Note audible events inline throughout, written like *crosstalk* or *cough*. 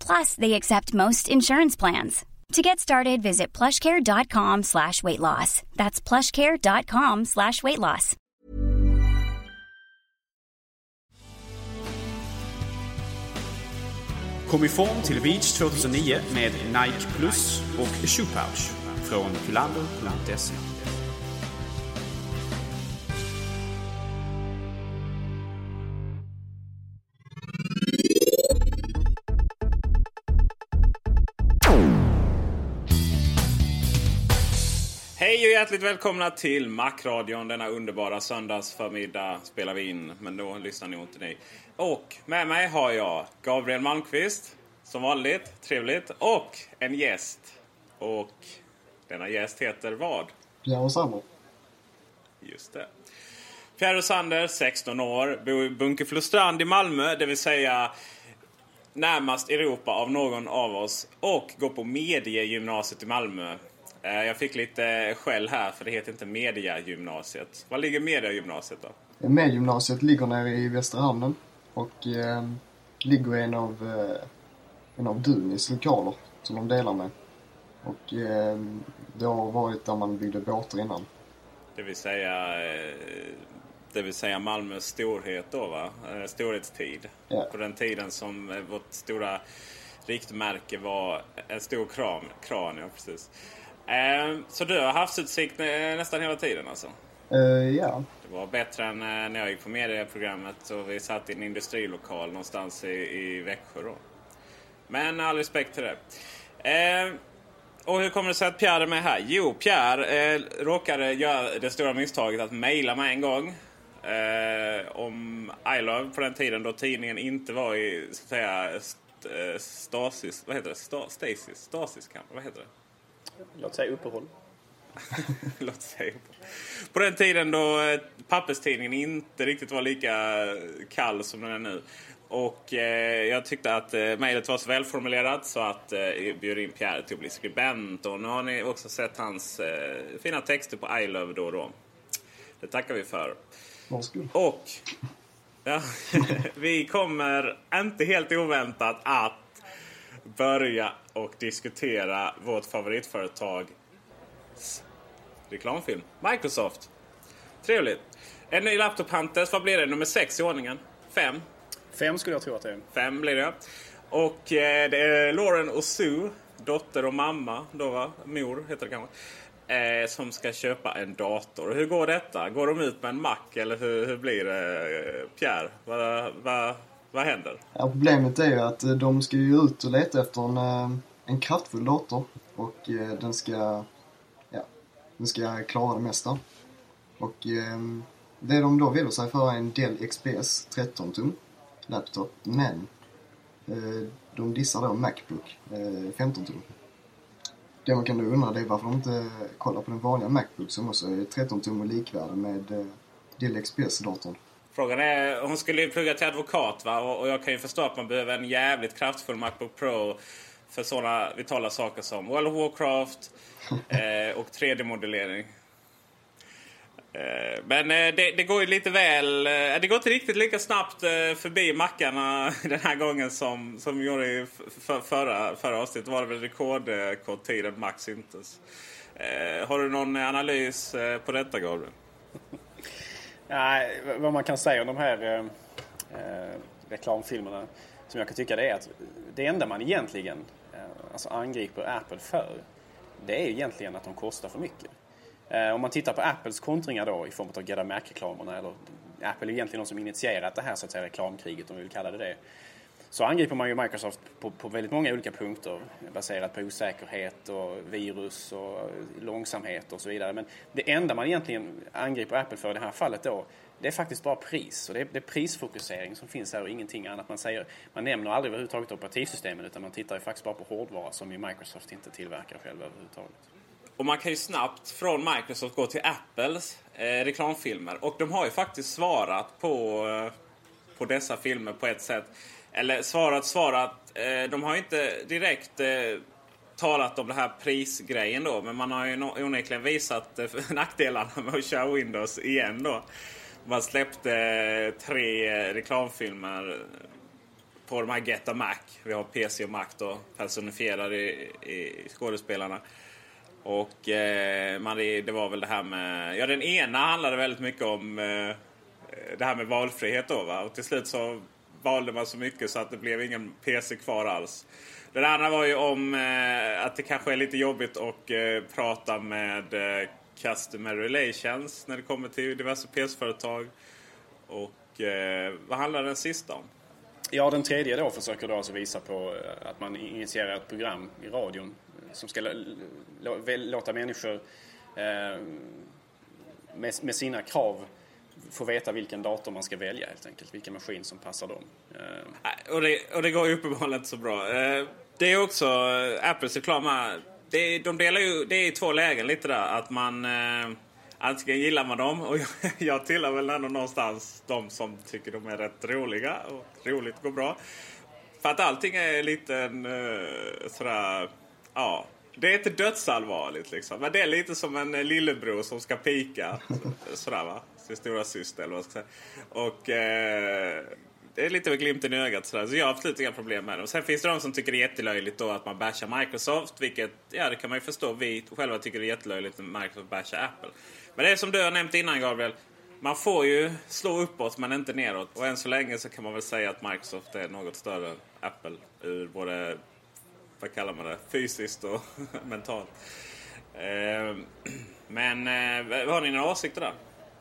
Plus, they accept most insurance plans. To get started, visit plushcare.com slash weight loss. That's plushcare.com slash weight loss. Kom i form till Beach 2009 med Nike Plus och Shoe Pouch från kulander.se. Hej och hjärtligt välkomna till Macradion. Denna underbara söndagsförmiddag spelar vi in, men då lyssnar ni inte ni. Och med mig har jag Gabriel Malmqvist, som vanligt. Trevligt. Och en gäst. Och denna gäst heter vad? Pierre Sander. Just det. Pierre Sander, 16 år, bor i Bunkeflostrand i Malmö, det vill säga närmast Europa av någon av oss. Och går på Mediegymnasiet i Malmö. Eh, Jag fick lite skäll här för det heter inte Mediagymnasiet. Var ligger Mediagymnasiet då? Mediegymnasiet ligger nere i Västra Hamnen och eh, ligger i en av, eh, en av Dunis lokaler som de delar med. Och eh, det har varit där man byggde båtar innan. Det vill säga, eh, det vill säga Malmös storhet då va? Eh, Storhetstid. Ja. På den tiden som vårt stora riktmärke var en stor kran. kran ja, precis. Eh, Så du har havsutsikt eh, nästan hela tiden alltså? Eh, ja, Det var bättre än eh, när jag gick på medieprogrammet och vi satt i en industrilokal någonstans i, i Växjö då. Men all respekt till det. Eh, och hur kommer det sig att Pierre är med här? Jo, Pierre eh, råkade göra det stora misstaget att mejla mig en gång. Eh, om I Love på den tiden då tidningen inte var i så att säga st- stasis. Vad heter det? Sta, stasis? Stasis kanske? Vad heter det? Låt säga uppehåll. *laughs* Låt säga. På den tiden då eh, papperstidningen inte riktigt var lika kall som den är nu. Och eh, jag tyckte att eh, mejlet var så välformulerat så att eh, jag bjöd in Pierre till att bli skribent. Och nu har ni också sett hans eh, fina texter på I Love då och då. Det tackar vi för. varsågod. Och ja, *laughs* vi kommer inte helt oväntat att börja och diskutera vårt favoritföretags reklamfilm. Microsoft. Trevligt. En ny laptop Hunters. Vad blir det? Nummer sex i ordningen? Fem? Fem skulle jag tro att det är. Fem blir det. Och eh, det är Lauren och Sue, dotter och mamma, då va? Mor heter det kanske. Eh, som ska köpa en dator. Hur går detta? Går de ut med en Mac eller hur, hur blir det? eh, Pierre, vad, vad, vad händer? Ja, problemet är ju att eh, de ska ju ut och leta efter en, eh, en kraftfull dator och eh, den ska, ja, den ska klara det mesta. Och eh, det de då vill sig för är en Dell XPS 13 tum laptop, men eh, de dissar då Macbook eh, 15 tum. Det man kan då undra det är varför de inte kollar på den vanliga Macbook som också är 13 tum och likvärdig med eh, Dell XPS-datorn. Frågan är, hon skulle ju plugga till advokat va? Och, och jag kan ju förstå att man behöver en jävligt kraftfull Macbook Pro för sådana vitala saker som World of Warcraft *laughs* eh, och 3D-modellering. Eh, Men eh, det, det går ju lite väl... eh, Det går inte riktigt lika snabbt eh, förbi mackarna *laughs* den här gången som, som gjorde i för, förra, förra avsnittet. var det väl rekordkort tid att Mac syntes. Eh, Har du någon analys på detta Gabriel? *laughs* Nej, vad man kan säga om de här eh, eh, reklamfilmerna som jag kan tycka det är att det enda man egentligen eh, alltså angriper Apple för det är ju egentligen att de kostar för mycket. Eh, om man tittar på Apples kontringar då i form av Get Mac-reklamerna eller Apple är egentligen de som initierat det här så att säga reklamkriget om vi vill kalla det det. Så angriper man ju Microsoft på, på väldigt många olika punkter baserat på osäkerhet och virus och långsamhet och så vidare. Men det enda man egentligen angriper Apple för i det här fallet då det är faktiskt bara pris. Och det är, det är prisfokusering som finns här och ingenting annat. Man, säger, man nämner aldrig överhuvudtaget operativsystemen utan man tittar ju faktiskt bara på hårdvara som ju Microsoft inte tillverkar själva överhuvudtaget. Och man kan ju snabbt från Microsoft gå till Apples eh, reklamfilmer. Och de har ju faktiskt svarat på, eh, på dessa filmer på ett sätt. Eller svarat, svarat. Eh, de har ju inte direkt eh, talat om det här prisgrejen då. Men man har ju no- onekligen visat eh, *laughs* nackdelarna med att köra Windows igen då. Man släppte eh, tre eh, reklamfilmer på de här Get a Mac. Vi har PC och Mac då personifierade i, i skådespelarna. Och eh, man, det det var väl det här med... Ja, den ena handlade väldigt mycket om eh, det här med valfrihet då. Va? Och till slut så valde man så mycket så att det blev ingen PC kvar alls. Den andra var ju om eh, att det kanske är lite jobbigt att eh, prata med eh, Customer Relations när det kommer till diverse PC-företag. Och eh, vad handlar den sista om? Ja, den tredje då försöker då alltså visa på eh, att man initierar ett program i radion eh, som ska låta människor eh, med, med sina krav få veta vilken dator man ska välja helt enkelt. Vilken maskin som passar dem. Eh, och det, och det går ju uppenbarligen inte så bra. Eh, det är också eh, Apples reklam här. Det, de delar ju, det är två lägen lite där. Att man... Antingen gillar man dem och *laughs* jag, jag tillhör väl ändå någonstans de som tycker de är rätt roliga. Och roligt går bra. För att allting är lite en, sådär... Ja. Det är inte dödsallvarligt liksom. Men det är lite som en lillebror som ska pika. Sådär va. Sin stora syster eller vad jag ska säga. Och eh, det är lite med glimten i ögat sådär. Så jag har absolut inga problem med det. Och sen finns det de som tycker det är jättelöjligt då att man bashar Microsoft. Vilket, ja det kan man ju förstå. Vi själva tycker det är jättelöjligt när Microsoft bashar Apple. Men det är som du har nämnt innan Gabriel. Man får ju slå uppåt men inte neråt. Och än så länge så kan man väl säga att Microsoft är något större än Apple. Ur både, vad kallar man det, fysiskt och *laughs* mentalt. Ehm, *clears throat* men eh, har ni några åsikter där?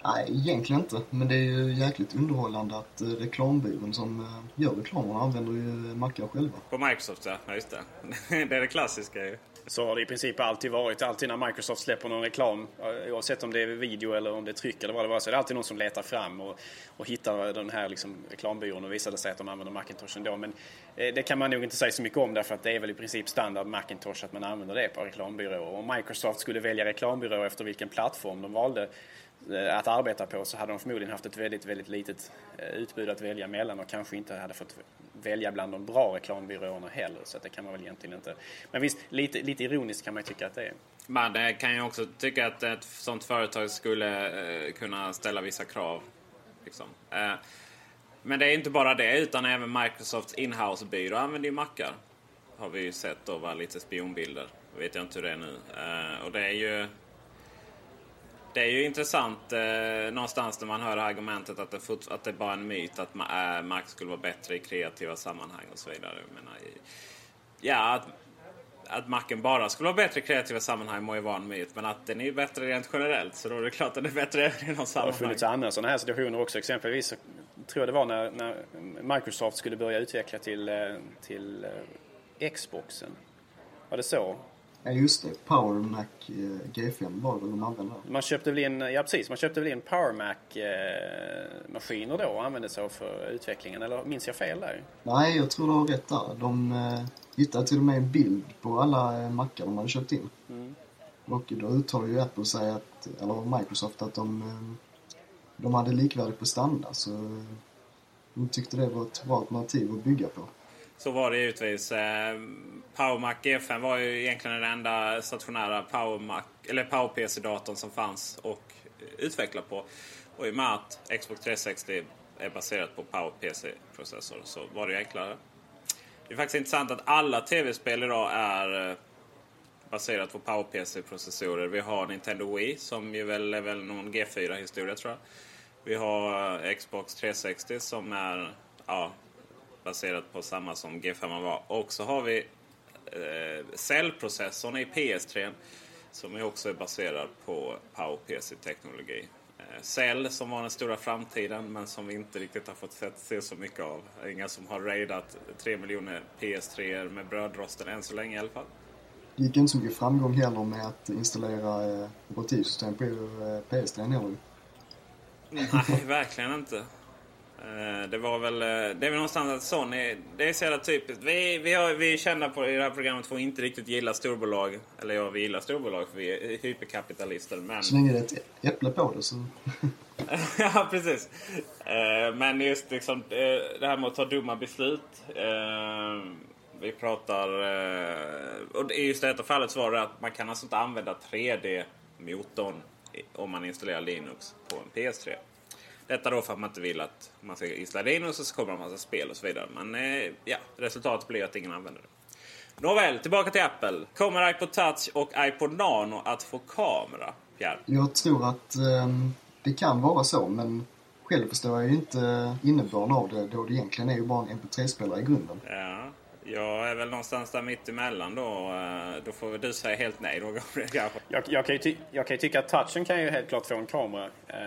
Nej, egentligen inte. Men det är ju jäkligt underhållande att eh, reklambyrån som eh, gör reklamerna använder ju mackar själva. På Microsoft ja, ja just det. *laughs* det är det klassiska ju. Så har det i princip alltid varit. Alltid när Microsoft släpper någon reklam, eh, oavsett om det är video eller om det är tryck eller vad det var, så är det alltid någon som letar fram och, och hittar den här liksom, reklambyrån och visade sig att de använder Macintosh ändå. Men eh, det kan man nog inte säga så mycket om därför att det är väl i princip standard Macintosh att man använder det på reklambyråer. Och om Microsoft skulle välja reklambyråer efter vilken plattform de valde eh, Eh, att arbeta på så hade de förmodligen haft ett väldigt, väldigt litet eh, utbud att välja mellan och kanske inte hade fått välja bland de bra reklambyråerna heller. Så att det kan man väl egentligen inte. Men visst, lite, lite ironiskt kan man ju tycka att det är. Man kan ju också tycka att ett sånt företag skulle eh, kunna ställa vissa krav. Liksom. Men det är inte bara det, utan även Microsofts inhouse-byrå använder ju mackar. Har vi ju sett då, va? lite spionbilder. Vet jag inte hur det är nu. Och det är ju... Det är ju intressant eh, någonstans när man hör argumentet att det, att det bara är en myt att ma- eh, Mac skulle vara bättre i kreativa sammanhang och så vidare. Jag menar, i, ja, att, att Macen bara skulle vara bättre i kreativa sammanhang må ju vara en myt. Men att den är ju bättre rent generellt. Så då är det klart att den är bättre i någon Det har sammanhang. funnits andra sådana här situationer också. Exempelvis tror jag det var när, när Microsoft skulle börja utveckla till, eh, till eh, Xboxen. Var det så? Ja, just det. Power Mac eh, G5 var det väl de använde. Man köpte väl in, ja precis, man köpte väl in Power Mac-maskiner då och använde sig för utvecklingen. Eller minns jag fel där? Nej, jag tror du har rätt där. De eh, hittade till och med en bild på alla eh, mackar de hade köpt in. Och då uttalar ju Apple sig att, eller Microsoft att de, eh, de hade likvärdig prestanda så eh, de tyckte det var ett bra alternativ att bygga på. Så var det givetvis. Eh, PowerMac G5 var ju egentligen den enda stationära PowerMac, eller PowerPC-datorn som fanns. Och utveckla på. Och i och med att Xbox 360 är baserat på PowerPC-processor så var det ju enklare. Det är faktiskt intressant att alla tv-spel idag är eh, baserat på PowerPC-processorer. Vi har Nintendo Wii som ju väl är väl någon G4-historia tror jag. Vi har eh, Xbox 360 som är ja, baserat på samma som G5 var. Och så har vi eh, cellprocessorn i PS3 som är också är baserad på PowerPC-teknologi. Eh, Cell som var den stora framtiden men som vi inte riktigt har fått se så mycket av. Inga som har raidat 3 miljoner PS3 med brödrosten än så länge i alla fall. Det gick inte så mycket framgång heller med att installera eh, operativsystem på eh, PS3 heller. Nej, verkligen inte. Eh, Det var väl, eh, det är väl någonstans att Sony, det är så jävla typiskt. Vi, vi, har, vi är kända på, i det här programmet för att inte riktigt gilla storbolag. Eller ja, vi gillar storbolag för vi är hyperkapitalister. Men... Så länge det är ett äpple på det så... *laughs* ja, precis. Eh, Men just liksom, det här med att ta dumma beslut. Vi pratar... Och i just detta fallet så var det att man kan alltså inte använda 3D-motorn i- om man installerar Linux på en PS3. Detta då för att man inte vill att man ska installera Linux och så kommer det en massa spel och så vidare. Men eh, ja, resultatet blir att ingen använder det. Nåväl, tillbaka till Apple. Kommer iPod Touch och iPod Nano att få kamera? Pierre? Jag tror att ehm, det kan vara så, men själv förstår jag ju inte innebörden av det då det egentligen är ju bara en MP3-spelare i grunden. Ja, jag är väl någonstans där mitt emellan då. Eh, Då får väl du säga helt nej då *laughs* Gabriel. Jag, jag, kan ju ty- jag kan ju tycka att touchen kan ju helt klart få en kamera. Eh,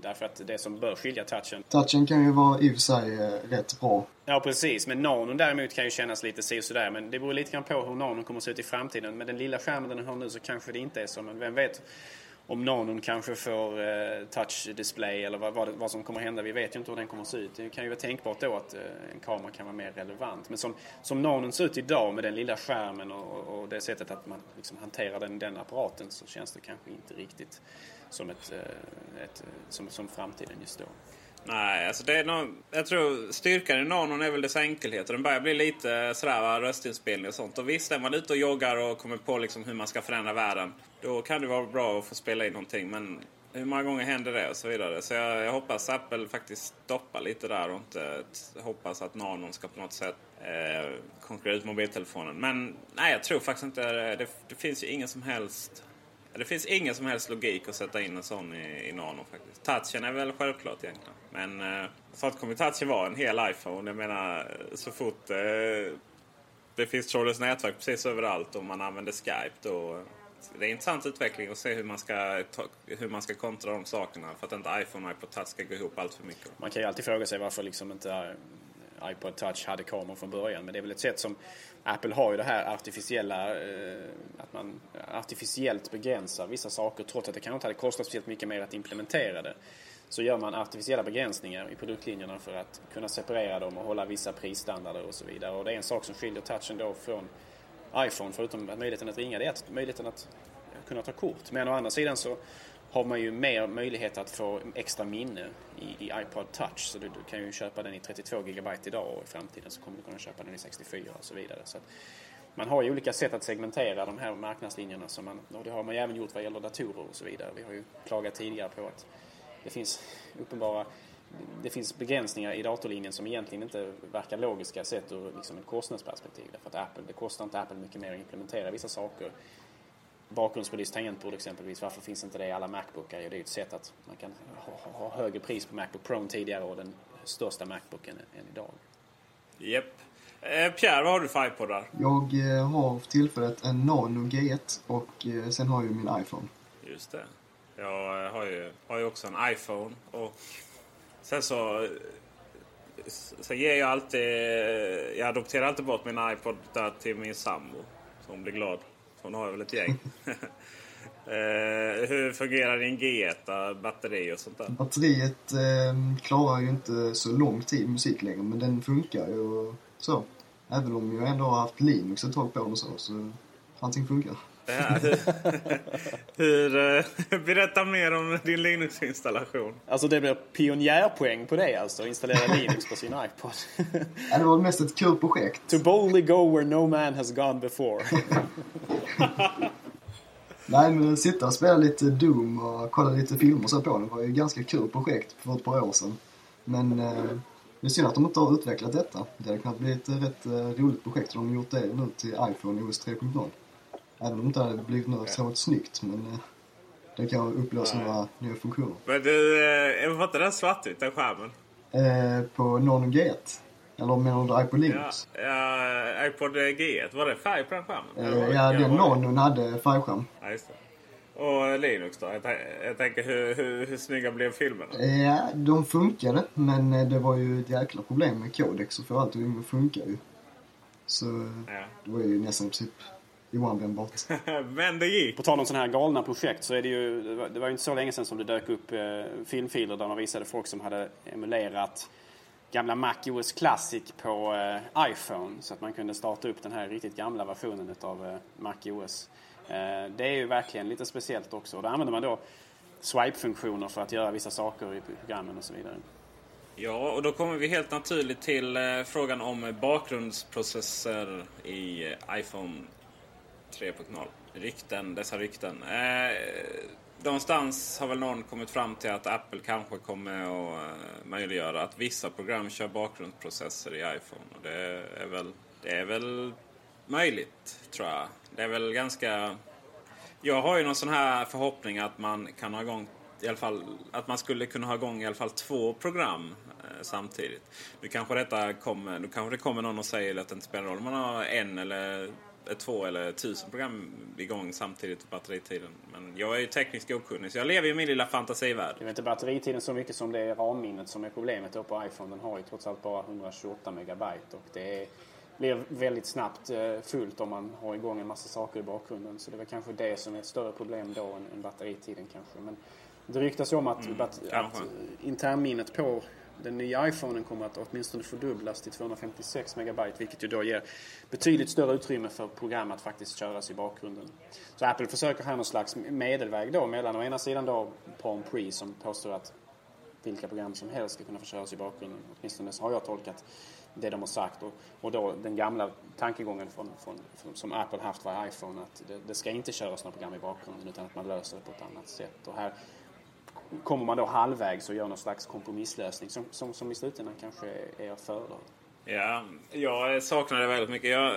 därför att det som bör skilja touchen. Touchen kan ju vara i och för sig eh, rätt bra. Ja precis, men nanon däremot kan ju kännas lite si och sådär. Men det beror lite grann på hur nanon kommer att se ut i framtiden. Med den lilla skärmen den har nu så kanske det inte är så. Men vem vet om nanon kanske får eh, touch display eller vad, vad, vad som kommer hända. Vi vet ju inte hur den kommer att se ut. Det kan ju vara tänkbart då att eh, en kamera kan vara mer relevant. Men som, som nanon ser ut idag med den lilla skärmen och, och det sättet att man liksom hanterar den, den apparaten så känns det kanske inte riktigt som, ett, eh, ett, eh, som, som framtiden just då. Nej, alltså det är nog, jag tror styrkan i Nanon är väl dess enkelhet. Den börjar bli lite sådär va, röstinspelning och sånt. Och visst, är man ute och joggar och kommer på liksom hur man ska förändra världen. Då kan det vara bra att få spela in någonting. Men hur många gånger händer det och så vidare. Så jag, jag hoppas Apple faktiskt stoppar lite där och inte hoppas att Nanon ska på något sätt eh, konkurrera ut mobiltelefonen. Men nej, jag tror faktiskt inte det. Det, det finns ju ingen som helst det finns ingen som helst logik att sätta in en sån i, i Nano faktiskt. Touchen är väl självklart egentligen. Men eh, snart kommer touchen vara en hel iPhone. Jag menar eh, så fort eh, det finns trådlöst nätverk precis överallt och man använder Skype då. Det är en intressant utveckling att se hur man ska, ta, hur man ska kontra de sakerna för att inte iPhone och iPod Touch ska gå ihop allt för mycket. Man kan ju alltid fråga sig varför liksom inte eh, iPod Touch hade kameror från början. Men det är väl ett sätt som Apple har ju det här artificiella, eh, att man artificiellt begränsar vissa saker trots att det kanske inte hade kostat speciellt mycket mer att implementera det. Så gör man artificiella begränsningar i produktlinjerna för att kunna separera dem och hålla vissa prisstandarder och så vidare. Och det är en sak som skiljer touchen då från iPhone, förutom möjligheten att ringa, det är att möjligheten att kunna ta kort. Men å andra sidan så har man ju mer möjlighet att få extra minne i, i iPod Touch. Så du, du kan ju köpa den i 32 GB idag och i framtiden så kommer du kunna köpa den i 64 och så vidare. Så att man har ju olika sätt att segmentera de här marknadslinjerna som man, och det har man ju även gjort vad gäller datorer och så vidare. Vi har ju klagat tidigare på att det finns uppenbara det finns begränsningar i datorlinjen som egentligen inte verkar logiska sett ur liksom ett kostnadsperspektiv. Därför att Apple, det kostar inte Apple mycket mer att implementera vissa saker bakgrundsbelyst tangentbord exempelvis. Varför finns inte det i alla Macbookar? Jo, det är ju ett sätt att man kan ha, ha högre pris på Macbook Pro än tidigare och den största Macbooken än idag. Japp. Eh, Pierre, vad har du för iPodar? Jag eh, har för tillfället en Nano G1 och eh, sen har jag ju min iPhone. Just det. Jag eh, har ju, har ju också en iPhone och sen så Sen ger jag alltid... Jag adopterar alltid bort min iPod där till min sambo. Så hon blir glad. Hon har väl ett gäng. *laughs* eh, hur fungerar din G1? Batteri och sånt där? Batteriet eh, klarar ju inte så lång tid musik längre men den funkar ju så. Även om jag ändå har haft Linux ett tag på den så, så allting funkar. Här, hur, *laughs* hur, eh, *laughs* berätta mer om din Linux-installation. Alltså det blir pionjärpoäng på det alltså, installera Linux på sin iPod. *laughs* Ja, det var mest ett kul projekt. to boldly go where no man has gone before. Nej, men sitta och spela lite Doom och kolla lite filmer så på den var ju ett ganska kul projekt för ett par år sedan. Men eh, det är synd att de inte har utvecklat detta. Det hade kunnat bli ett rätt eh, roligt projekt de har gjort det nu till iPhone OS 3.0. Även om det inte hade blivit något så snyggt, men eh, det kan upplösa några nya funktioner. Men du, eh, var inte den svartvit, den skärmen? Eh, på Nano G1. Eller menar du iPod Ja, Linux? ja, iPod G1, var det färg på den skärmen? Eh, ja, den Nanon hade färgskärm. Ja, just det. Och Linux då? Jag, jag tänker hur, hur, hur snygga blev filmerna? Eh, Ja, de funkade, men eh, det var ju ett jäkla problem med Codex och få allt att funka ju. Så Ja. det var ju nästan i princip oanvändbart. Men det gick! På tal om sådana här galna projekt så är det ju, det var, det var ju inte så länge sedan som det dök upp eh, filmfiler där de visade folk som hade emulerat gamla Mac OS Classic på eh, iPhone så att man kunde starta upp den här riktigt gamla versionen av eh, Mac OS. Eh, det är ju verkligen lite speciellt också och där använder man då swipe-funktioner för att göra vissa saker i programmen och så vidare. Ja, och då kommer vi helt naturligt till eh, frågan om bakgrundsprocesser i eh, iPhone 3.0. Rykten, dessa rykten. Eh, någonstans har väl någon kommit fram till att Apple kanske kommer att eh, möjliggöra att vissa program kör bakgrundsprocesser i iPhone. Och det är väl, det är väl möjligt, tror jag. Det är väl ganska... Jag har ju någon sån här förhoppning att man kan ha igång i alla fall, att man skulle kunna ha igång i alla fall två program eh, samtidigt. Nu kanske detta kommer, nu kanske det kommer någon och säger att det inte spelar roll om man har en eller två eller tusen program igång samtidigt på batteritiden. Men jag är ju tekniskt okunnig så jag lever i min lilla fantasivärld. Det är inte batteritiden så mycket som det är ramminnet som är problemet då på iPhone. Den har ju trots allt bara 128 megabyte och det är, blir väldigt snabbt eh, fullt om man har igång en massa saker i bakgrunden. Så det väl kanske det som är ett större problem då än, än batteritiden kanske. Men det ryktas ju om att, bat- att internminnet på den nya iPhonen kommer att åtminstone fördubblas till 256 megabyte vilket ju då ger betydligt större utrymme för program att faktiskt köras i bakgrunden. Så Apple försöker här någon slags medelväg då mellan å ena sidan då Palm Pre som påstår att vilka program som helst ska kunna få köras i bakgrunden. Åtminstone så har jag tolkat det de har sagt. Och, och då den gamla tankegången från, från, från, som Apple haft var iPhone att det, det ska inte köras några program i bakgrunden utan att man löser det på ett annat sätt. Och här kommer man då halvvägs och gör någon slags kompromisslösning som, som, som i slutändan kanske är, att föredra. Ja, jag saknar det väldigt mycket. Jag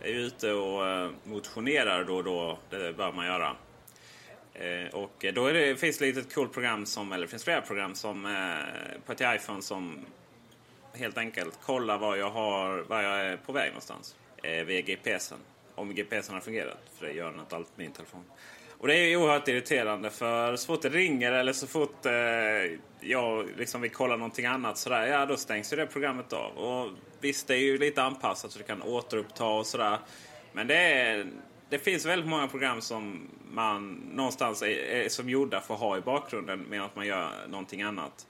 är ute och eh, motionerar då och då. Det bör man göra. Eh, och då är det, finns det ett litet coolt program som, eller finns flera program som eh, på ett iPhone som helt enkelt kollar var jag, har, var jag är på väg någonstans. Via GPSen. Om GPSen har fungerat. För det gör den inte alltid min telefon. Och det är ju oerhört irriterande för så fort det ringer eller så fort eh, jag liksom vill kolla någonting annat sådär, ja då stängs ju det programmet av. Och visst, det är ju lite anpassat så det kan återuppta och sådär. Men det, är, det finns väldigt många program som man någonstans är, är som gjorda för att ha i bakgrunden medan man gör någonting annat.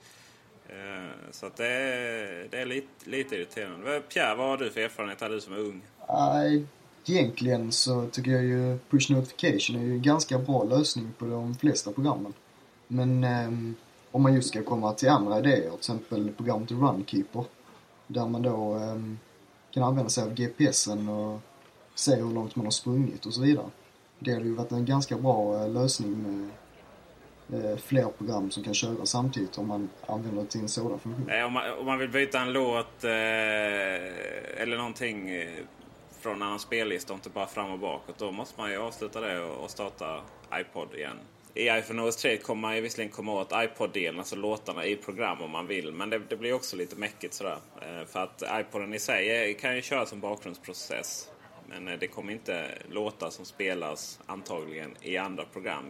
Eh, så att det, är- det är lite, lite irriterande. Pierre, vad har du för erfarenhet du som är ung? Nej, egentligen så tycker jag ju push notification är ju en ganska bra lösning på de flesta programmen. Men eh, om man just ska komma till andra idéer, till exempel programmet Runkeeper, där man då eh, kan använda sig av GPSen och se hur långt man har sprungit och så vidare. Det hade ju varit en ganska bra eh, lösning med eh, fler program som kan köra samtidigt om man använder det till en sådan funktion. Om, man, om man vill byta en låt eh, eller någonting eh, från en annan spellista och inte bara fram och bakåt. Då måste man ju avsluta det och, starta iPod igen. I iPhone OS 3 kommer man ju visserligen komma åt iPod-delen, alltså låtarna i program om man vill. Men det, det blir också lite mäckigt sådär. Eh, för att iPoden i sig kan ju köra som bakgrundsprocess. Men eh, det kommer inte låtar som spelas antagligen i andra program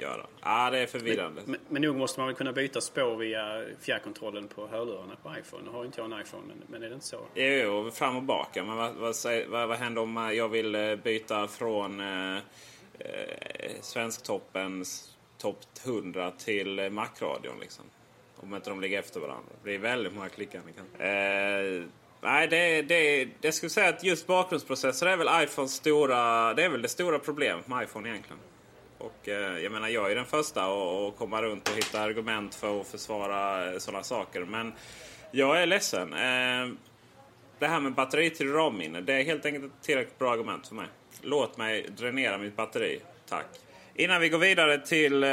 göra. ah, det är förvirrande. Men, men nog måste man väl kunna byta spår via fjärrkontrollen på hörlurarna på iPhone. Nu har inte jag en iPhone, men, men är det inte så? Jo, jo, fram och baka. Men vad, vad, vad, vad händer om jag vill eh, byta från eh, eh, Svensktoppens topp 100 till eh, Macradion? Liksom? Om inte de ligger efter varandra. Det blir väldigt många klickande. Eh, nej, det, det, det skulle säga att just bakgrundsprocessor är väl iPhones stora... Det är väl det stora problemet med iPhone egentligen. Och eh, jag menar, jag är den första att komma runt och hitta argument för att försvara sådana saker. Men jag är ledsen. Eh, det här med batteri till ramminne, det är helt enkelt ett tillräckligt bra argument för mig. Låt mig dränera mitt batteri, tack. Innan vi går vidare till eh,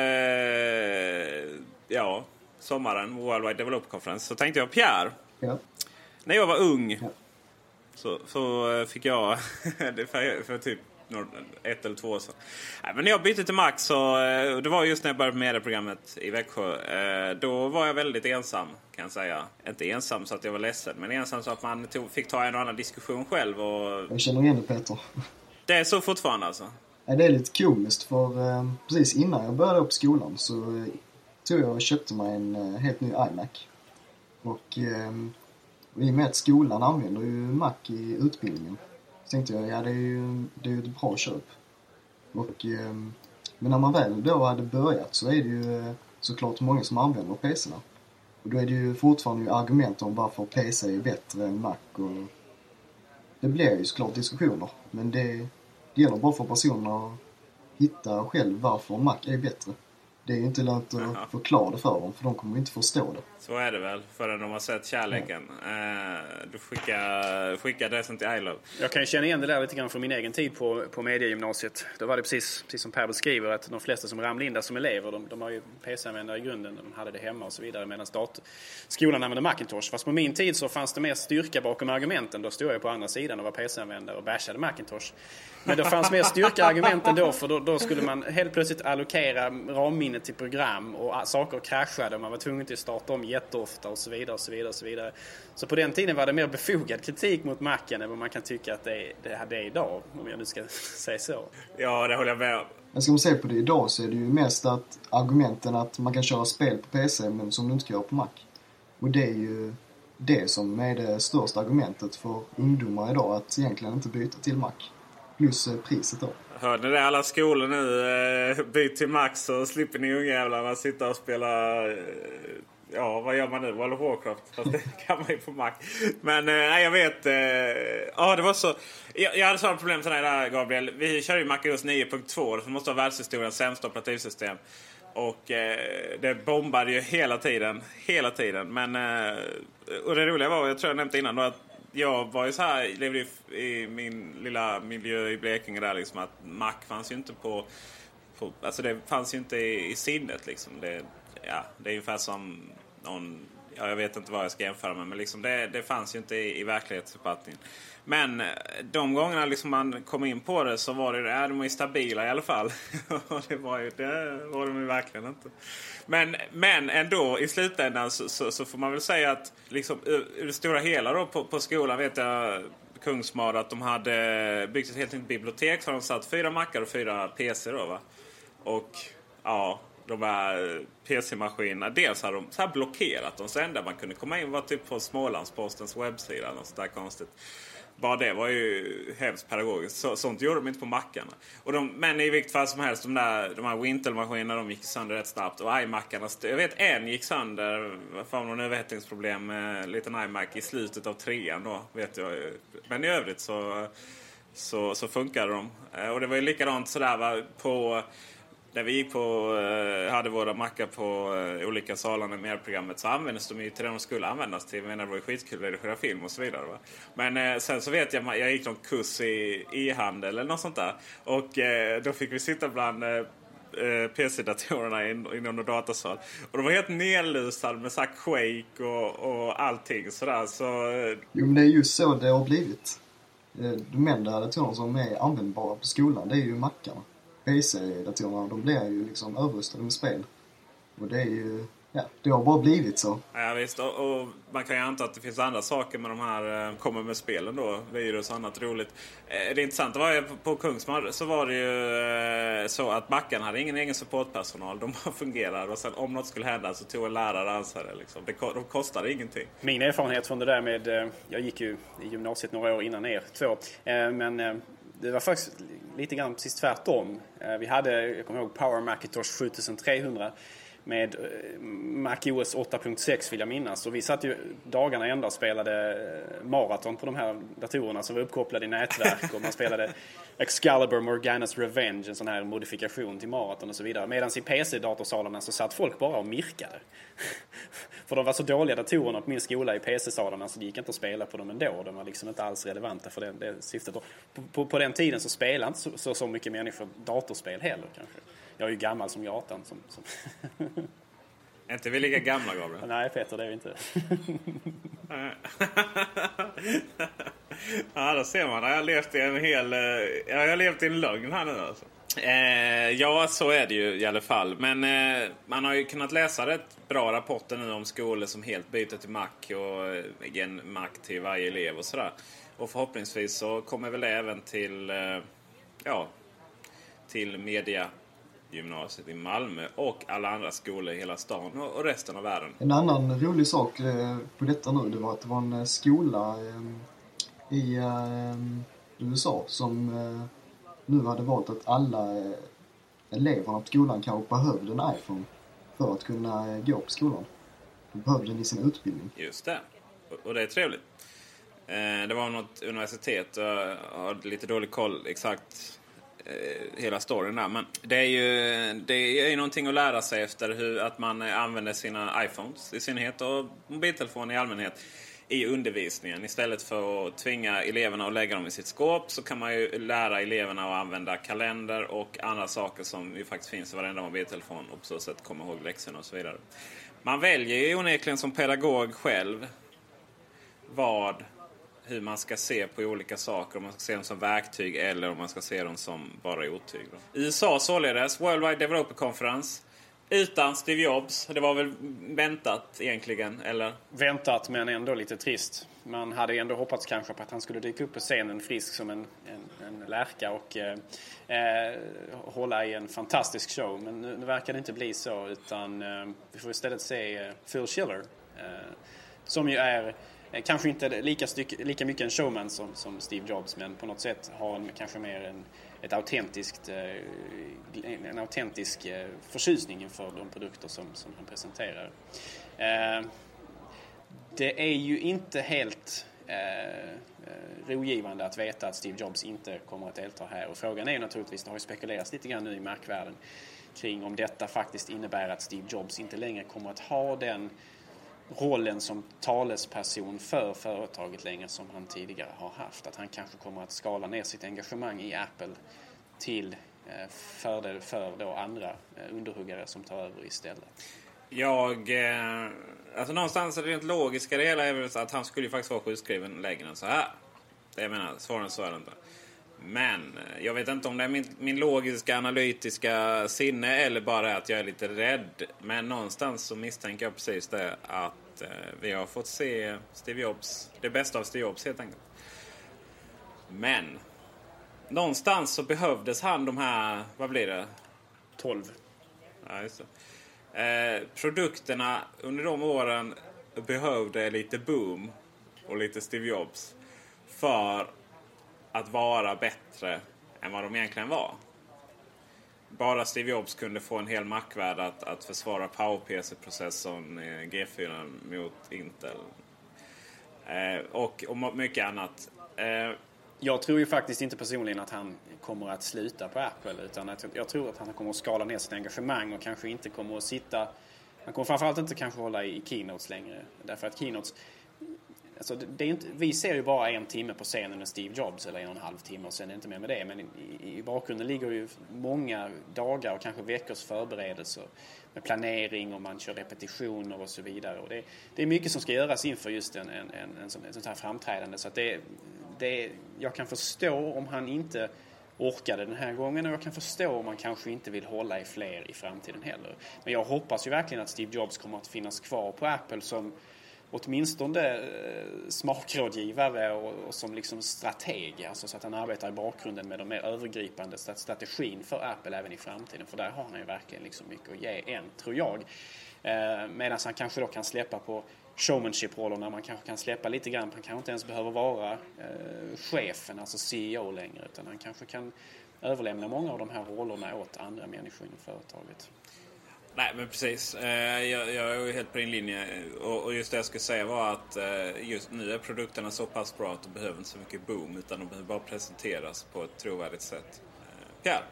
ja, sommaren, Worldwide Develop Conference, så tänkte jag Pierre. Ja. När jag var ung Ja. så, så eh, fick jag, *laughs* för, för typ ett eller två år sedan. Men när jag bytte till Max, så, eh, det var just när jag började med medieprogrammet i Växjö. eh, Då var jag väldigt ensam kan jag säga. Inte ensam så att jag var ledsen, men ensam så att man tog, fick ta en och annan diskussion själv. Och Jag känner igen det Peter. det är så fortfarande alltså? Det är lite komiskt för eh, precis innan jag började på skolan så tog jag och köpte mig en helt ny iMac. Och, och i och med att skolan använder ju Mac i utbildningen så tänkte jag, ja det är ju, det är ju ett bra köp. Och, eh, men när man väl då hade börjat så är det ju eh, såklart många som använder PC'na. Och då är det ju fortfarande argument om varför PC är bättre än Mac och det blir ju såklart diskussioner. Men det, det gäller bara för personer att hitta själv varför Mac är bättre. Det är ju inte lönt att förklara det för dem, för de kommer inte förstå det. Så är det väl, förrän de har sett kärleken. Eh, mm. du skickar, skickar det som till iLove. Jag kan ju känna igen det där lite grann från min egen tid på, på mediegymnasiet. Då var det precis, precis som Per beskriver att de flesta som ramlade in där som elever, de, de har ju PC-användare i grunden, de hade det hemma och så vidare medan dator, skolan använde Macintosh. Fast på min tid så fanns det mer styrka bakom argumenten. Då stod jag på andra sidan och var PC-användare och bashade Macintosh. Men det fanns mer styrka i argumenten då för då, då skulle man helt plötsligt allokera ramminnet till program och saker kraschade. och Man var tvungen till att starta om jätteofta och så vidare och så vidare och så vidare. Så på den tiden var det mer befogad kritik mot Macen än vad man kan tycka att det är, det, är idag. Om jag nu ska *laughs* säga så. Ja, det håller jag med om. Men ska man se på det idag så är det ju mest att argumenten att man kan köra spel på PC men som du inte kan göra på Mac. Och det är ju det som är det största argumentet för ungdomar idag att egentligen inte byta till Mac. Plus eh, priset då. Hörde ni det? Alla skolor nu. Eh, byt till Max så slipper ni ungjävlarna sitta och spela... Ja, vad gör man nu? World of Warcraft? Fast det *laughs* kan man ju på Mac. Men eh, nej, jag vet. eh, Ja, det var så. Jag, jag hade samma problem till dig där Gabriel. Vi kör ju MacOS 9.2 som måste vara världshistoriens sämsta operativsystem. Och eh, det bombade ju hela tiden. Hela tiden. Men, eh, och det roliga var, jag tror jag nämnde innan då, att jag var ju så här, levde ju i min lilla miljö i Blekinge där liksom att Mac fanns ju inte på, på alltså det fanns ju inte i, i sinnet liksom. Det, ja, det är ungefär som någon, ja, jag vet inte vad jag ska jämföra med men liksom det, det fanns ju inte i, i verklighetsuppfattningen. Men eh, de gångerna liksom man kom in på det så var det, ja, de ju stabila i alla fall. *laughs* Och det var ju, det var de ju verkligen inte. Men, men ändå i slutändan så, så, så får man väl säga att liksom, ur, ur det stora hela då på, på skolan vet jag Kungsmar att de hade byggt ett helt nytt bibliotek. Så de satt fyra mackar och fyra PC då va. Och ja, de här eh, PC-maskinerna. Dels hade de så här blockerat dem. Så enda man kunde komma in var typ på Smålandspostens webbsida. Något sånt där konstigt. Bara det var ju hemskt pedagogiskt. Så, sånt gjorde de inte på mackarna. Och de, men i vilket fall som helst, de, där, de här Wintel-maskinerna de gick sönder rätt snabbt. Och iMacarna, jag vet en gick sönder fan någon överhettningsproblem med en liten iMac i slutet av trean då. Vet jag. ju. Men i övrigt så, så, så funkade de. Eh, och det var ju likadant sådär va, på när vi gick på, eh, hade våra mackar på eh, olika salarna med programmet så användes de ju till det de skulle användas till. Jag menar, det var ju skitkul att redigera film och så vidare. Va? Men eh, sen så vet jag, jag gick någon kurs i e-handel eller något sånt där. Och eh, då fick vi sitta bland eh, eh PC-datorerna i någon datasal. Och de var helt nedlusade med så här Quake och, och allting sådär. Så, Jo men det är just så det har blivit. De enda datorerna som är användbara på skolan det är ju mackarna. PC-datorerna de blir ju liksom överrustade med spel. Och det är ju, ja, det har bara blivit så. Ja visst, och, och man kan ju anta att det finns andra saker med de här, eh, kommer med spelen då, virus och annat roligt. Eh, det intressanta var ju på, på Kungsmar så var det ju eh, så att Mackan hade ingen egen supportpersonal. De bara fungerade och sen om något skulle hända så tog en lärare ansvar. Liksom. Det, ko- de kostade ingenting. Min erfarenhet från det där med, eh, jag gick ju i gymnasiet några år innan er två, eh, men eh, det var faktiskt lite grann precis tvärtom. Eh, vi hade, jag kommer ihåg Power Macintosh 7300 med eh, Mac OS 8.6 vill jag minnas. Och vi satt ju dagarna ända och spelade eh, maraton på de här datorerna som var uppkopplade i nätverk. Och man spelade *laughs* Excalibur Morganas Revenge, en sån här modifikation till maraton och så vidare. Medan i PC-datorsalarna så satt folk bara och mirkade. *laughs* för de var så dåliga datorerna på min skola i PC-salarna så det gick inte att spela på dem ändå. De var liksom inte alls relevanta för det, det syftet. På, på, på den tiden så spelade inte så, så, så mycket människor datorspel heller kanske. Jag är ju gammal som gatan. Som, som *laughs* Är inte vi lika gamla Gabriel? *laughs* Nej Peter, det är vi inte. *laughs* ja, då ser man. Jag har levt i en hel... eh, Jag har levt i en lögn här nu alltså. Eh, ja, så är det ju i alla fall. Men eh, man har ju kunnat läsa rätt bra rapporter nu om skolor som helt byter till Mac och eh, en Mac till varje elev och sådär. Och förhoppningsvis så kommer väl det även till, eh, ja, till media gymnasiet i Malmö och alla andra skolor i hela stan och resten av världen. En annan rolig sak eh, på detta nu, det var att det var en eh, skola eh, i USA som nu hade valt att alla eleverna på skolan kanske behövde en iPhone för att kunna gå på skolan. De behövde den i sin utbildning. Just det. Och- det är trevligt. Det var något universitet, jag har lite dålig koll exakt Eh, hela storyn där. Men det är ju, det är ju någonting att lära sig efter hur att man använder sina iPhones i synnerhet och mobiltelefoner i allmänhet i undervisningen. Istället för att tvinga eleverna att lägga dem i sitt skåp så kan man ju lära eleverna att använda kalender och andra saker som ju faktiskt finns i varenda mobiltelefon och på så sätt komma ihåg läxorna och så vidare. Man väljer ju onekligen som pedagog själv vad, hur man ska se på olika saker. Om man ska se dem som verktyg eller om man ska se dem som bara otyg. Då. USA således, World Wide Developer Conference. Utan Steve Jobs. Det var väl väntat egentligen, eller? Väntat men ändå lite trist. Man hade ändå hoppats kanske på att han skulle dyka upp på scenen frisk som en, en, en lärka och eh, eh, hålla i en fantastisk show. Men nu, nu verkar det inte bli så utan eh, vi får istället se eh, Phil Schiller. Eh, som ju är Eh, kanske inte lika, styck, lika mycket en showman som, som Steve Jobs men på något sätt har en, kanske mer en, ett autentiskt, eh, en autentisk eh, förtjusning inför de produkter som, som han presenterar. Det är ju inte helt eh, eh, rogivande att veta att Steve Jobs inte kommer att delta här. Och frågan är ju naturligtvis, det har ju spekulerats lite grann nu i markvärlden kring om detta faktiskt innebär att Steve Jobs inte längre kommer att ha den rollen som talesperson för företaget längre som han tidigare har haft. Att han kanske kommer att skala ner sitt engagemang i Apple till eh, fördel för då andra eh, underhuggare som tar över istället. Jag... Eh, alltså någonstans är det rent logiska det hela är väl att han skulle ju faktiskt vara sjukskriven längre än så här. Det jag menar, svårare än så är det inte. Men eh, jag vet inte om det är min, min logiska analytiska sinne eller bara att jag är lite rädd. Men någonstans så misstänker jag precis det att eh, vi har fått se Steve Jobs, det bästa av Steve Jobs helt enkelt. Men någonstans så behövdes han de här, vad blir det? 12. Ja, just det. Eh, produkterna under de åren behövde lite boom och lite Steve Jobs för att vara bättre än vad de egentligen var. Bara Steve Jobs kunde få en hel Mac-värld att, att försvara PowerPC-processorn G4 mot Intel. Eh, och, och mycket annat. Eh, Jag tror ju faktiskt inte personligen att han kommer att sluta på Apple utan att jag tror att han kommer att skala ner sitt engagemang och kanske inte kommer att sitta... Han kommer framförallt inte kanske hålla i keynotes längre därför att keynotes Alltså det är inte, vi ser ju bara en timme på scenen med Steve Jobs eller en och en halv timme och sen är det inte mer med det. Men i, i bakgrunden ligger ju många dagar och kanske veckors förberedelser med planering och man kör repetitioner och så vidare. Och det, det är mycket som ska göras inför just en, en, en, en sån, ett sånt här framträdande. Så att det, det, jag kan förstå om han inte orkade den här gången och jag kan förstå om man kanske inte vill hålla i fler i framtiden heller. Men jag hoppas ju verkligen att Steve Jobs kommer att finnas kvar på Apple som åtminstone eh, smakrådgivare och, och som liksom strateg. Alltså så att han arbetar i bakgrunden med den mer övergripande strategin för Apple även i framtiden. För där har han ju verkligen liksom mycket att ge än, tror jag. Eh, Medan han kanske då kan släppa på showmanship-rollerna. Man kanske kan släppa lite grann. Han kanske inte ens behöver vara eh, chefen, alltså CEO längre. Utan han kanske kan överlämna många av de här rollerna åt andra människor inom företaget. Nej, men precis. Eh, Jag, jag är helt på din linje. Och just det jag skulle säga var att eh, just nu är produkterna så pass bra att de behöver inte så mycket boom. Utan de behöver bara presenteras på ett trovärdigt sätt. Eh, Pierre,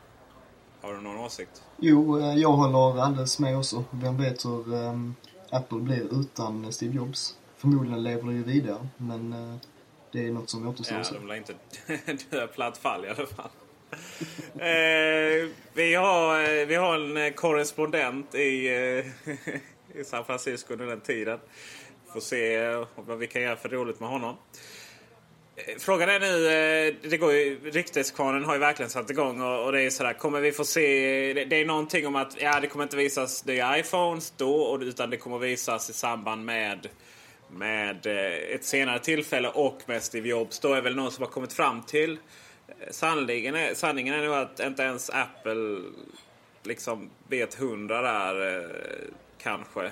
har du någon åsikt? Jo, jag håller alldeles med också. Vem vet hur um, Apple blir utan Steve Jobs. Förmodligen lever det ju vidare, men det är något som återstår Ja, de lär inte *laughs* dö platt fall i alla fall. Eh, vi, har, eh, vi har en eh, korrespondent i, eh, *laughs* i San Francisco under den tiden. Får se eh, vad vi kan göra för roligt med honom. Frågan är nu, det går ju, rykteskvarnen har ju verkligen satt igång och, och det är sådär, kommer vi få se, det, det är någonting om att ja, det kommer inte visas nya iPhones då och, utan det kommer visas i samband med, med ett senare tillfälle och med Steve Jobs. Då är väl någon som har kommit fram till Eh, Sanningen är, sanningen är nog att inte ens Apple liksom vet hundra där eh, kanske.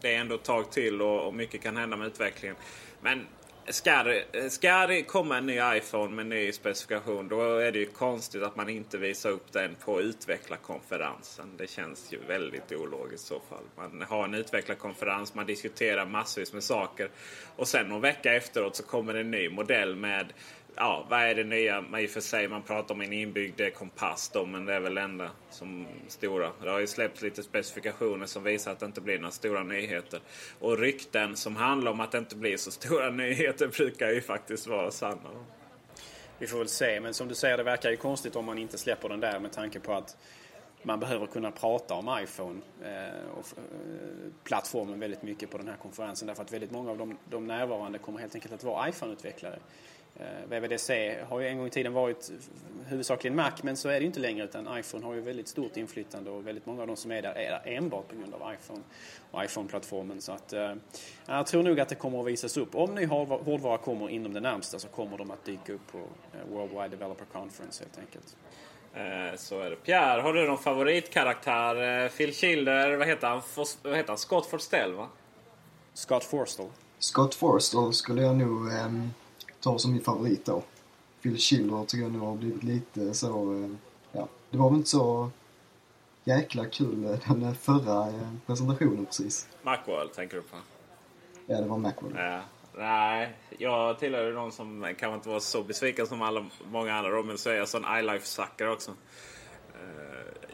Det är ändå ett tag till och, och mycket kan hända med utvecklingen. Men ska det, ska det komma en ny iPhone med ny specifikation då är det ju konstigt att man inte visar upp den på utvecklarkonferensen. Det känns ju väldigt ologiskt i så fall. Man har en utvecklarkonferens, man diskuterar massvis med saker och sen någon vecka efteråt så kommer det en ny modell med Ja, vad är det nya? Man, I och för sig, man pratar om en inbyggd eh, kompass då, men det är väl det enda som stora. Det har ju släppts lite specifikationer som visar att det inte blir några stora nyheter. Och rykten som handlar om att det inte blir så stora *laughs* nyheter brukar ju faktiskt vara sanna. Vi får väl se, men som du säger, det verkar ju konstigt om man inte släpper den där med tanke på att man behöver kunna prata om iPhone eh, och eh, plattformen väldigt mycket på den här konferensen därför att väldigt många av de, de närvarande kommer helt enkelt att vara iPhone-utvecklare. Eh, VVDC har ju en gång i tiden varit huvudsakligen Mac men så är det ju inte längre utan iPhone har ju väldigt stort inflytande och väldigt många av de som är där är där enbart på grund av iPhone och iPhone-plattformen. Så att, eh, jag tror nog att det kommer att visas upp. Om ny hårdvara kommer inom det närmsta så kommer de att dyka upp på World Worldwide Developer Conference helt enkelt. Eh, så är det. Pierre, har du någon favoritkaraktär? Eh, Phil Schilder, vad heter han? Fos, vad heter han? Scott Forstell va? Scott Forstall. Scott Forstall skulle jag nog ehm, ta som min favorit då. Phil Schiller tycker jag nog har blivit lite så, eh, ja, det var väl inte så jäkla kul eh, den förra eh, presentationen precis. Macworld tänker du på? Ja, det var Macworld. Ja. Nej, jag tillhör ju de som kanske inte var så besviken som alla, många andra. Då, men så är jag sån iLife-sucker också. Uh,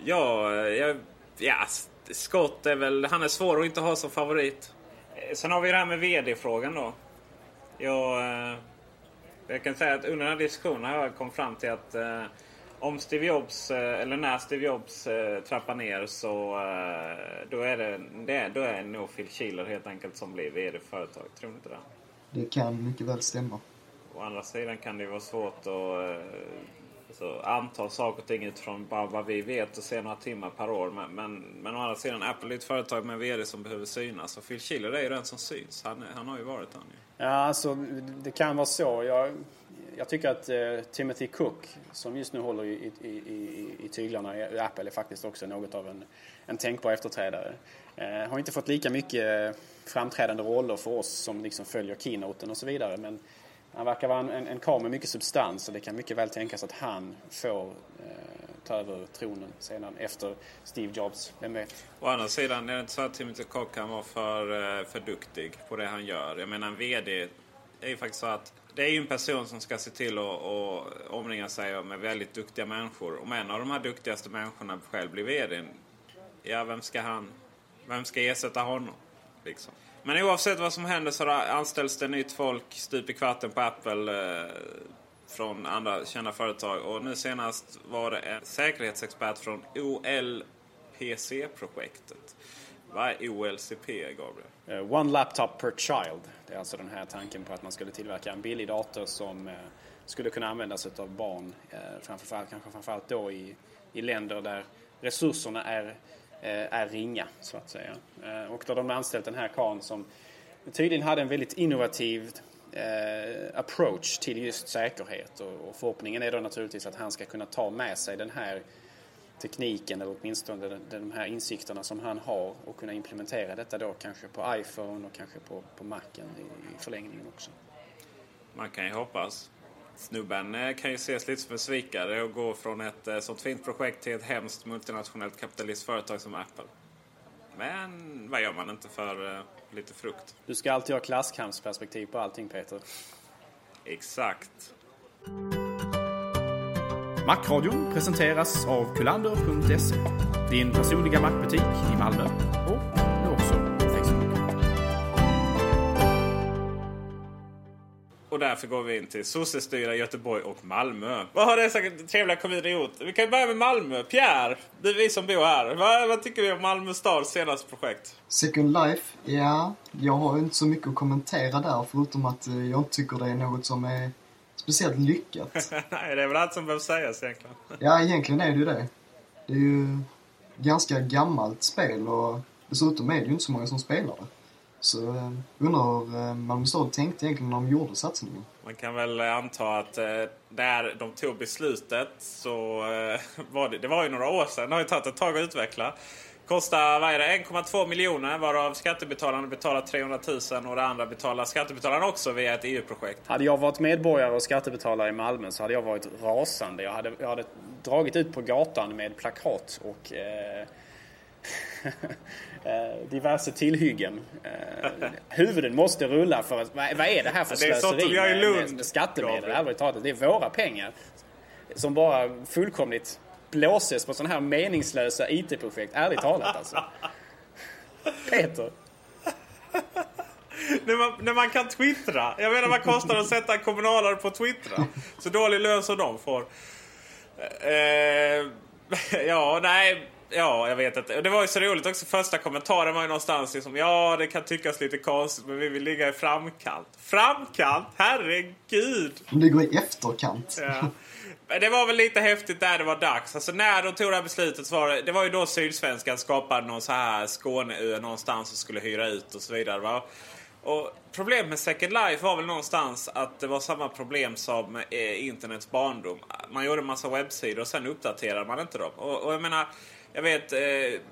ja, jag, ja, Scott är väl... Han är svår att inte ha som favorit. Eh, sen har vi det här med VD-frågan då. Jag, uh, eh, jag kan säga att under den här diskussionen har jag kommit fram till att uh, om Steve Jobs, eller när Steve Jobs trappar ner så då är det, det, då är det nog Phil Schiller helt enkelt som blir VD för företaget. Tror ni inte det? Det kan mycket väl stämma. Å andra sidan kan det vara svårt att eh, så, anta saker och ting utifrån bara vad vi vet och se några timmar per år. Men, men, men å andra sidan, Apple är ett företag med VD som behöver synas. Och Phil Schiller är ju den som syns. Han, han har ju varit han ju. Ja, alltså det kan vara så. Jag, jag tycker att eh, Timothy Cook, som just nu håller i, i, i, i tyglarna i Apple, är faktiskt också något av en, en tänkbar efterträdare. Eh, har inte fått lika mycket framträdande roller för oss som liksom följer keynoten och så vidare. Men han verkar vara en, en, en karl med mycket substans och det kan mycket väl tänkas att han får eh, ta över tronen sedan efter Steve Jobs. Vem vet? Å andra sidan är det inte så att Timothy Cook kan vara för, eh, för duktig på det han gör. Jag menar en VD är ju faktiskt så att det är ju en person som ska se till att omringa sig med väldigt duktiga människor. Om en av de här duktigaste människorna själv blir VD, ja vem ska han, vem ska ersätta honom? Liksom. Men oavsett vad som händer så anställs det nytt folk stup i kvarten på Apple eh, från andra kända företag. Och nu senast var det en säkerhetsexpert från OLPC-projektet. Vad är OLCP, Gabriel? Uh, one laptop per child. Det är alltså den här tanken på att man skulle tillverka en billig dator som uh, skulle kunna användas av barn. Eh, uh, framförallt, kanske framförallt då i, i länder där resurserna är är ringa så att säga. Och då har de anställt den här karln som tydligen hade en väldigt innovativ approach till just säkerhet och förhoppningen är då naturligtvis att han ska kunna ta med sig den här tekniken eller åtminstone de här insikterna som han har och kunna implementera detta då kanske på iPhone och kanske på, på Macen i, i förlängningen också. Man kan ju hoppas. Snubben eh, kan ju ses lite som en svikare och gå från ett eh, sånt fint projekt till ett hemskt multinationellt kapitalistföretag som Apple. Men vad gör man inte för uh, lite frukt? Du ska alltid ha klasskampsperspektiv på allting Peter. Exakt. Macradion presenteras av kulander.se. Din personliga Macbutik i Malmö och nu också på Facebook. Och därför går vi in till sossestyra Göteborg och Malmö. Vad har dessa trevliga kommuner gjort? Vi kan börja med Malmö. Pierre, det är vi som bor här. Vad, vad tycker vi om Malmö stads senaste projekt? Second Life, ja, jag har ju inte så mycket att kommentera där förutom att eh, jag tycker det är något som är speciellt lyckat. *laughs* Nej, det är väl allt som behöver sägas egentligen. Ja, egentligen är det ju det. Det är ju ganska gammalt spel och dessutom är det ju inte så många som spelar det. Så eh, undrar hur eh, Malmö stad tänkte egentligen när de gjorde satsningen. Man kan väl anta att eh, när de tog beslutet så eh, *laughs* var det, det var ju några år sedan. Det har ju tagit ett tag att utveckla. Kostar vad är det, 1,2 miljoner varav skattebetalarna betalar 300 000 och det andra betalar skattebetalarna också via ett EU-projekt. Hade jag varit medborgare och skattebetalare i Malmö så hade jag varit rasande. Jag hade, jag hade dragit ut på gatan med plakat och eh, *laughs* eh, diverse tillhyggen. Eh, huvuden måste rulla för att, vad, vad är det här för Det är sånt slöseri som jag i Lund, med, med skattemedel? Det är våra pengar som bara fullkomligt blåses på sådana här meningslösa IT-projekt. Ärligt talat alltså. Peter. När man, när man kan twittra. Jag menar vad kostar det att sätta kommunalare på twittra? Så dålig lön som de får. Eh, ja, nej. Ja, jag vet inte. Det var ju så roligt också. Första kommentaren var ju någonstans liksom, ja det kan tyckas lite konstigt men vi vill ligga i framkant. Framkant? Herregud! De ligger i efterkant. Ja. Det var väl lite häftigt där det var dags. Alltså när de tog det här beslutet så var det, det var ju då Sydsvenskan skapade någon så här Skåneö någonstans och skulle hyra ut och så vidare. Va? Och problemet med Second Life var väl någonstans att det var samma problem som eh, internets barndom. Man gjorde en massa webbsidor och sen uppdaterade man inte dem. Och, och jag menar, jag vet eh,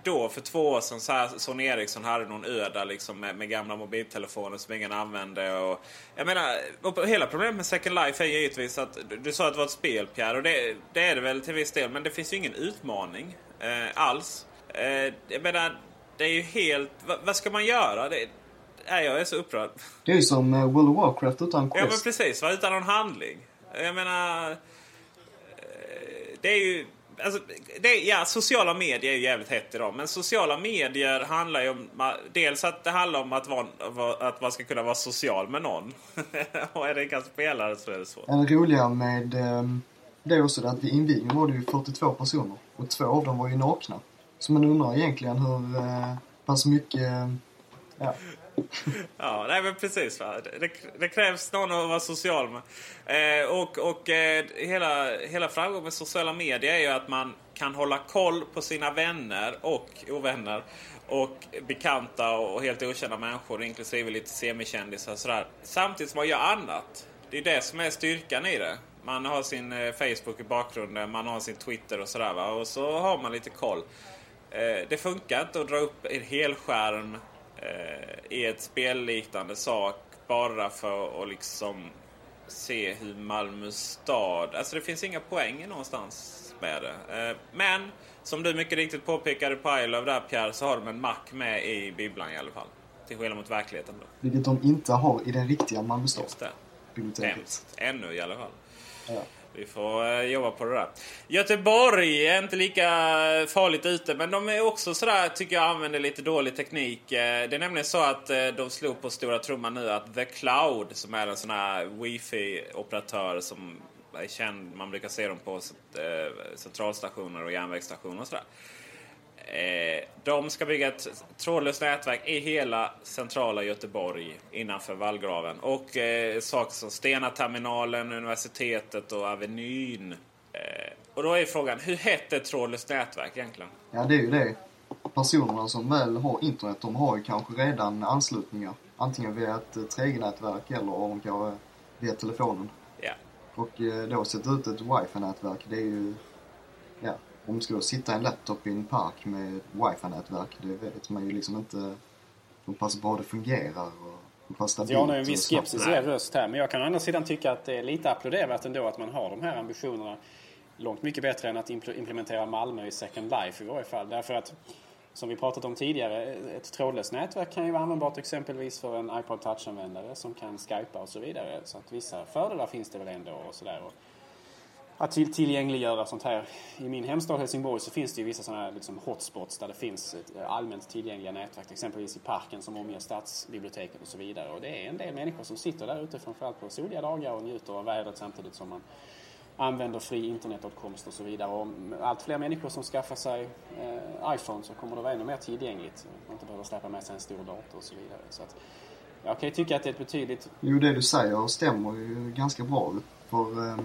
då för två år sedan så här, Sony Ericsson hade någon ö där liksom med, med gamla mobiltelefoner som ingen använde. Och, jag menar, och hela problemet med Second Life är givetvis att du, du sa att det var ett spel Pierre och det, det är det väl till viss del. Men det finns ju ingen utmaning eh, alls. Eh, jag menar, det är ju helt... Vad, vad ska man göra? Det, nej, jag är så upprörd. Det är ju som eh, World of Warcraft utan Ja men quest. precis, va? utan någon handling. Jag menar... eh, Det är ju... Alltså, det ja, sociala medier är ju jävligt hett idag. Men sociala medier handlar ju om... Dels att det handlar om att, vara, att man ska kunna vara social med någon. *laughs* och är det en spelare så är det svårt. En roliga med ehm, det är också det att vid invigningen var det ju 42 personer och två av dem var ju nakna. Så man undrar egentligen hur eh, pass mycket, ja, Ja, nej men precis. Va? Det, det, krävs någon att vara social med. Eh, och och eh, hela, hela framgången med sociala medier är ju att man kan hålla koll på sina vänner och ovänner. Och bekanta och helt okända människor, inklusive lite semikändisar och sådär. Samtidigt som man gör annat. Det är det som är styrkan i det. Man har sin eh, Facebook i bakgrunden, man har sin Twitter och sådär. Va? Och så har man lite koll. Eh, det funkar inte att dra upp en helskärm skärm i ett spelliknande sak bara för att liksom se hur Malmö stad... Alltså det finns inga poäng någonstans med det. Eh, men som du mycket riktigt påpekade på Isle där Pierre så har de en mack med i bibblan i alla fall. Till skillnad mot verkligheten då. vilket de inte har i den riktiga Malmö stad. Just det. Ännu i alla fall. Ja. Vi får eh, jobba på det där. Göteborg är inte lika eh, farligt ute, men de är också sådär, tycker jag, använder lite dålig teknik. Eh, det är nämligen så att de slog på stora trumman nu att The Cloud, som är en sån här wifi-operatör som är känd, man brukar se dem på centralstationer och järnvägsstationer och sådär. Eh, de ska bygga ett trådlöst nätverk i hela centrala Göteborg innanför vallgraven. Och eh, saker som Stena-terminalen, universitetet och Avenyn. Eh, och då är frågan, hur hett är ett trådlöst nätverk egentligen? Ja, det är ju det. Personerna som väl har internet, de har ju kanske redan anslutningar. Antingen via ett eh, 3G-nätverk eller om kanske via telefonen. Ja. Och eh, då sätta ut ett wifi-nätverk, det är ju... Om du ska då sitta i en laptop i en park med wifi-nätverk, det vet man ju liksom inte hur pass bra det fungerar och hur pass stabilt Jag har en viss skepsis i er röst här. Men jag kan å andra sidan tycka att det är lite applåderat ändå att man har de här ambitionerna. Långt mycket bättre än att impl- implementera Malmö i Second Life i varje fall. Därför att, som vi pratat om tidigare, ett trådlöst nätverk kan ju vara användbart exempelvis för en iPod Touch-användare som kan skypa och så vidare. Så att vissa fördelar finns det väl ändå och sådär. Att till, tillgängliggöra sånt här. I min hemstad Helsingborg så finns det ju vissa sådana här liksom hotspots där det finns ett eh, allmänt tillgängliga nätverk. Exempelvis i parken som omger stadsbiblioteket och så vidare. Och det är en del människor som sitter där ute framförallt på soliga dagar och njuter av vädret samtidigt som man använder fri internetåtkomst och så vidare. Och allt fler människor som skaffar sig eh, iPhone så kommer det vara ännu mer tillgängligt. Man inte behöver släppa med sig en stor dator och så vidare. Så att, jag kan ju tycka att det är ett betydligt... Jo, det du säger stämmer ju ganska bra. För eh,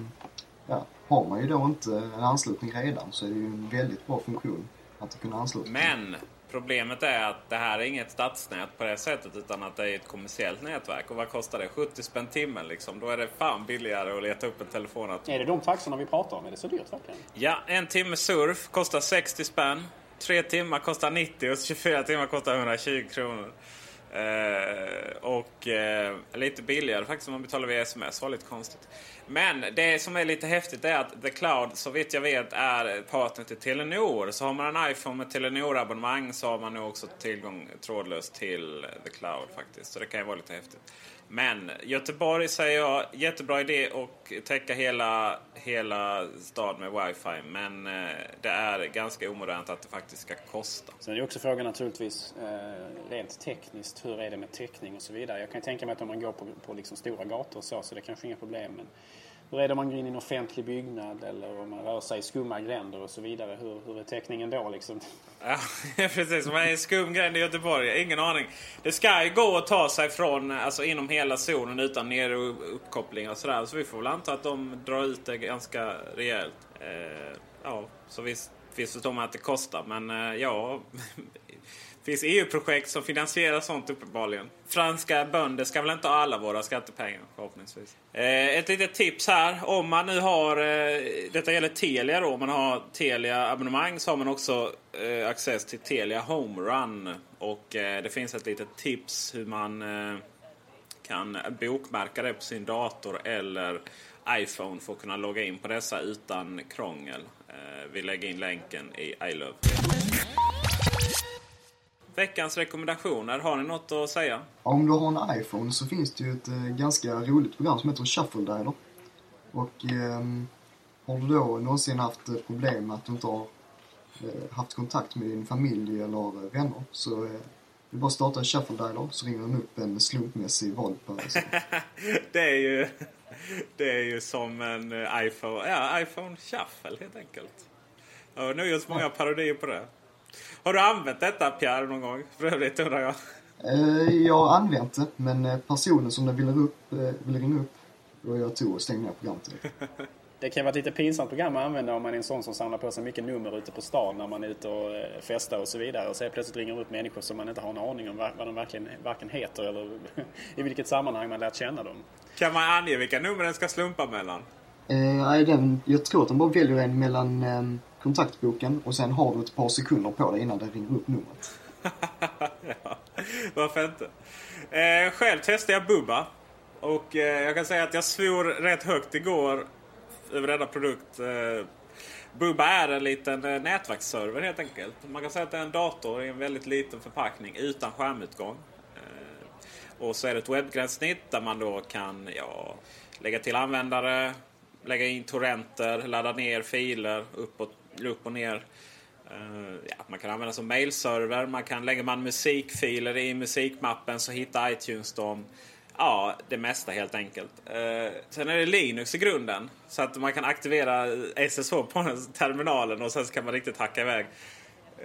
ja, har man ju då inte en anslutning redan så är det ju en väldigt bra funktion att kunna ansluta. Men problemet är att det här är inget stadsnät på det sättet utan att det är ett kommersiellt nätverk. Och vad kostar det? 70 spänn timmen liksom. Då är det fan billigare att leta upp en telefon. Är det de taxorna vi pratar om? Är det så dyrt verkligen? Ja, en timme surf kostar 60 spänn. Tre timmar kostar 90 och 24 timmar kostar 120 kronor. Eh, och eh, lite billigare faktiskt om man betalar via sms. var lite konstigt. Men det som är lite häftigt är att The Cloud, så vitt jag vet, är partner till Telenor. Så har man en iPhone med Telenor-abonnemang så har man nu också tillgång trådlöst till The Cloud faktiskt. Så det kan ju vara lite häftigt. Men Göteborg säger jag, jättebra idé att täcka hela, hela staden med wifi. Men eh, det är ganska omodernt att det faktiskt ska kosta. Sen är ju också frågan naturligtvis eh, rent tekniskt. Hur är det med täckning och så vidare? Jag kan tänka mig att om man går på, på liksom stora gator och så, så det är kanske inga problem. Men hur är det om man går in i en offentlig byggnad eller om man rör sig i skumma gränder och så vidare? Hur, hur är täckningen då liksom? Ja, *laughs* precis. Man är i en skum gränd i Göteborg. Ingen aning. Det ska ju gå att ta sig från, alltså inom hela zonen utan ner och uppkoppling och sådär. Så vi får väl anta att de drar ut det ganska rejält. Eh, ja, så visst, visst förstår man att det kostar. Men eh, ja, *laughs* finns EU-projekt som finansierar sånt uppenbarligen. Franska bönder ska väl inte ha alla våra skattepengar förhoppningsvis. Eh, ett litet tips här. Om man nu har, eh, detta gäller Telia då, om man har Telia abonnemang så har man också eh, access till Telia Home Run. Och eh, det finns ett litet tips hur man eh, kan bokmärka det på sin dator eller iPhone för att kunna logga in på dessa utan krångel. Eh, vi lägger in länken i iLove. Veckans rekommendationer, har ni något att säga? Om du har en iPhone så finns det ju ett eh, ganska roligt program som heter Shuffle Dialer. Och eh, har du då någonsin haft problem med att du inte har eh, haft kontakt med din familj eller vänner så eh, du bara starta Shuffle Dialer så ringer den upp en slumpmässig person. *laughs* det är ju *laughs* det är ju som en eh, iPhone, ja, iPhone Shuffle helt enkelt. Jag har nog gjort många parodier på det. Har du använt detta Pierre någon gång? För övrigt undrar jag. Eh, jag har använt det, men eh, personen som den ville, upp, eh, ville ringa upp, då jag tog och stängde ner programmet. *laughs* Det kan vara ett lite pinsamt program att använda om man är en sån som samlar på sig mycket nummer ute på stan när man är ute och festar och så vidare. Och så plötsligt ringer upp människor som man inte har en aning om vad de verkligen, varken heter eller *laughs* i vilket sammanhang man lärt känna dem. Kan man ange vilka nummer den ska slumpa mellan? Eh, den, jag tror att den bara väljer en mellan eh, kontaktboken och sen har du ett par sekunder på dig innan den ringer upp numret. ja, *laughs* varför inte? Eh, själv testade jag Bubba. Och eh, jag kan säga att jag svor rätt högt igår över denna produkt. Eh, Bubba är en liten eh, nätverksserver helt enkelt. Man kan säga att det är en dator i en väldigt liten förpackning utan skärmutgång. Eh, och så är det ett webbgränssnitt där man då kan ja, lägga till användare, lägga in torrenter, ladda ner filer uppåt upp och ner. Uh, ja, man kan använda som mailserver. Man kan, lägger man musikfiler i musikmappen så hittar iTunes dem. Ja, det mesta helt enkelt. Uh, sen är det Linux i grunden. Så att man kan aktivera SSH på *laughs* terminalen och sen kan man riktigt hacka iväg.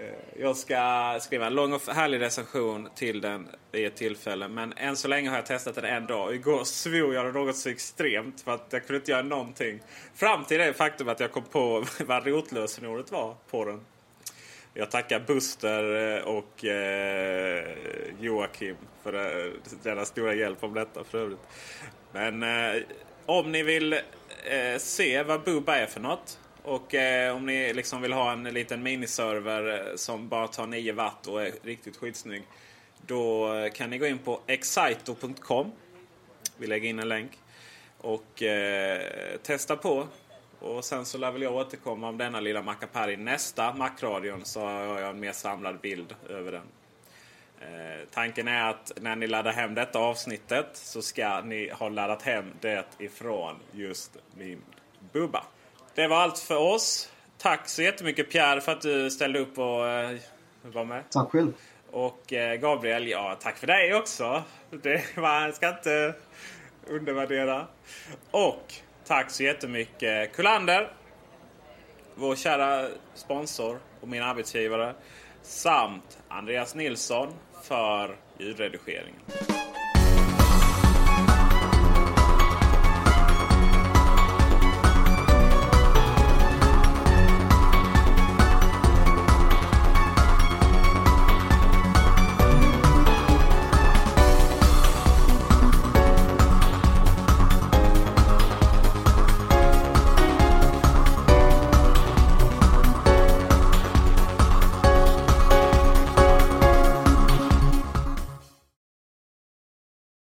Eh, jag ska skriva en lång och härlig recension till den vid ett tillfälle. Men än så länge har jag testat den en dag. Igår svor jag något så extremt för att jag kunde inte göra någonting. Fram till det faktum att jag kom på *laughs* vad rotlösenordet var på den. Jag tackar Buster eh, och eh, Joakim för deras denna stora hjälp om detta för övrigt. Men om ni vill se vad Bubba är för något och eh, om ni liksom vill ha en liten miniserver eh, som bara tar 9 watt och är riktigt skitsnygg. Då eh, kan ni gå in på excito.com. Vi lägger in en länk. Och eh, testa på. Och sen så lär väl jag återkomma om denna lilla Macapari nästa Macradion så har jag en mer samlad bild över den. Eh, tanken är att när ni laddar hem detta avsnittet så ska ni ha laddat hem det ifrån just min Bubba. Det var allt för oss. Tack så jättemycket Pierre för att du ställde upp och eh, var med. Tack själv. Och eh, Gabriel, ja tack för dig också. Det man ska inte undervärdera. Och tack så jättemycket Kullander. Vår kära sponsor och min arbetsgivare. Samt Andreas Nilsson för ljudredigeringen.